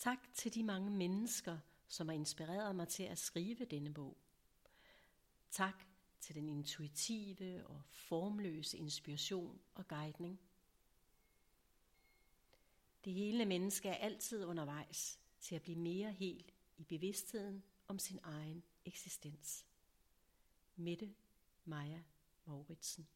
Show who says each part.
Speaker 1: Tak til de mange mennesker, som har inspireret mig til at skrive denne bog. Tak til den intuitive og formløse inspiration og guidning. Det hele menneske er altid undervejs til at blive mere helt i bevidstheden om sin egen eksistens. Mette Maja Mauritsen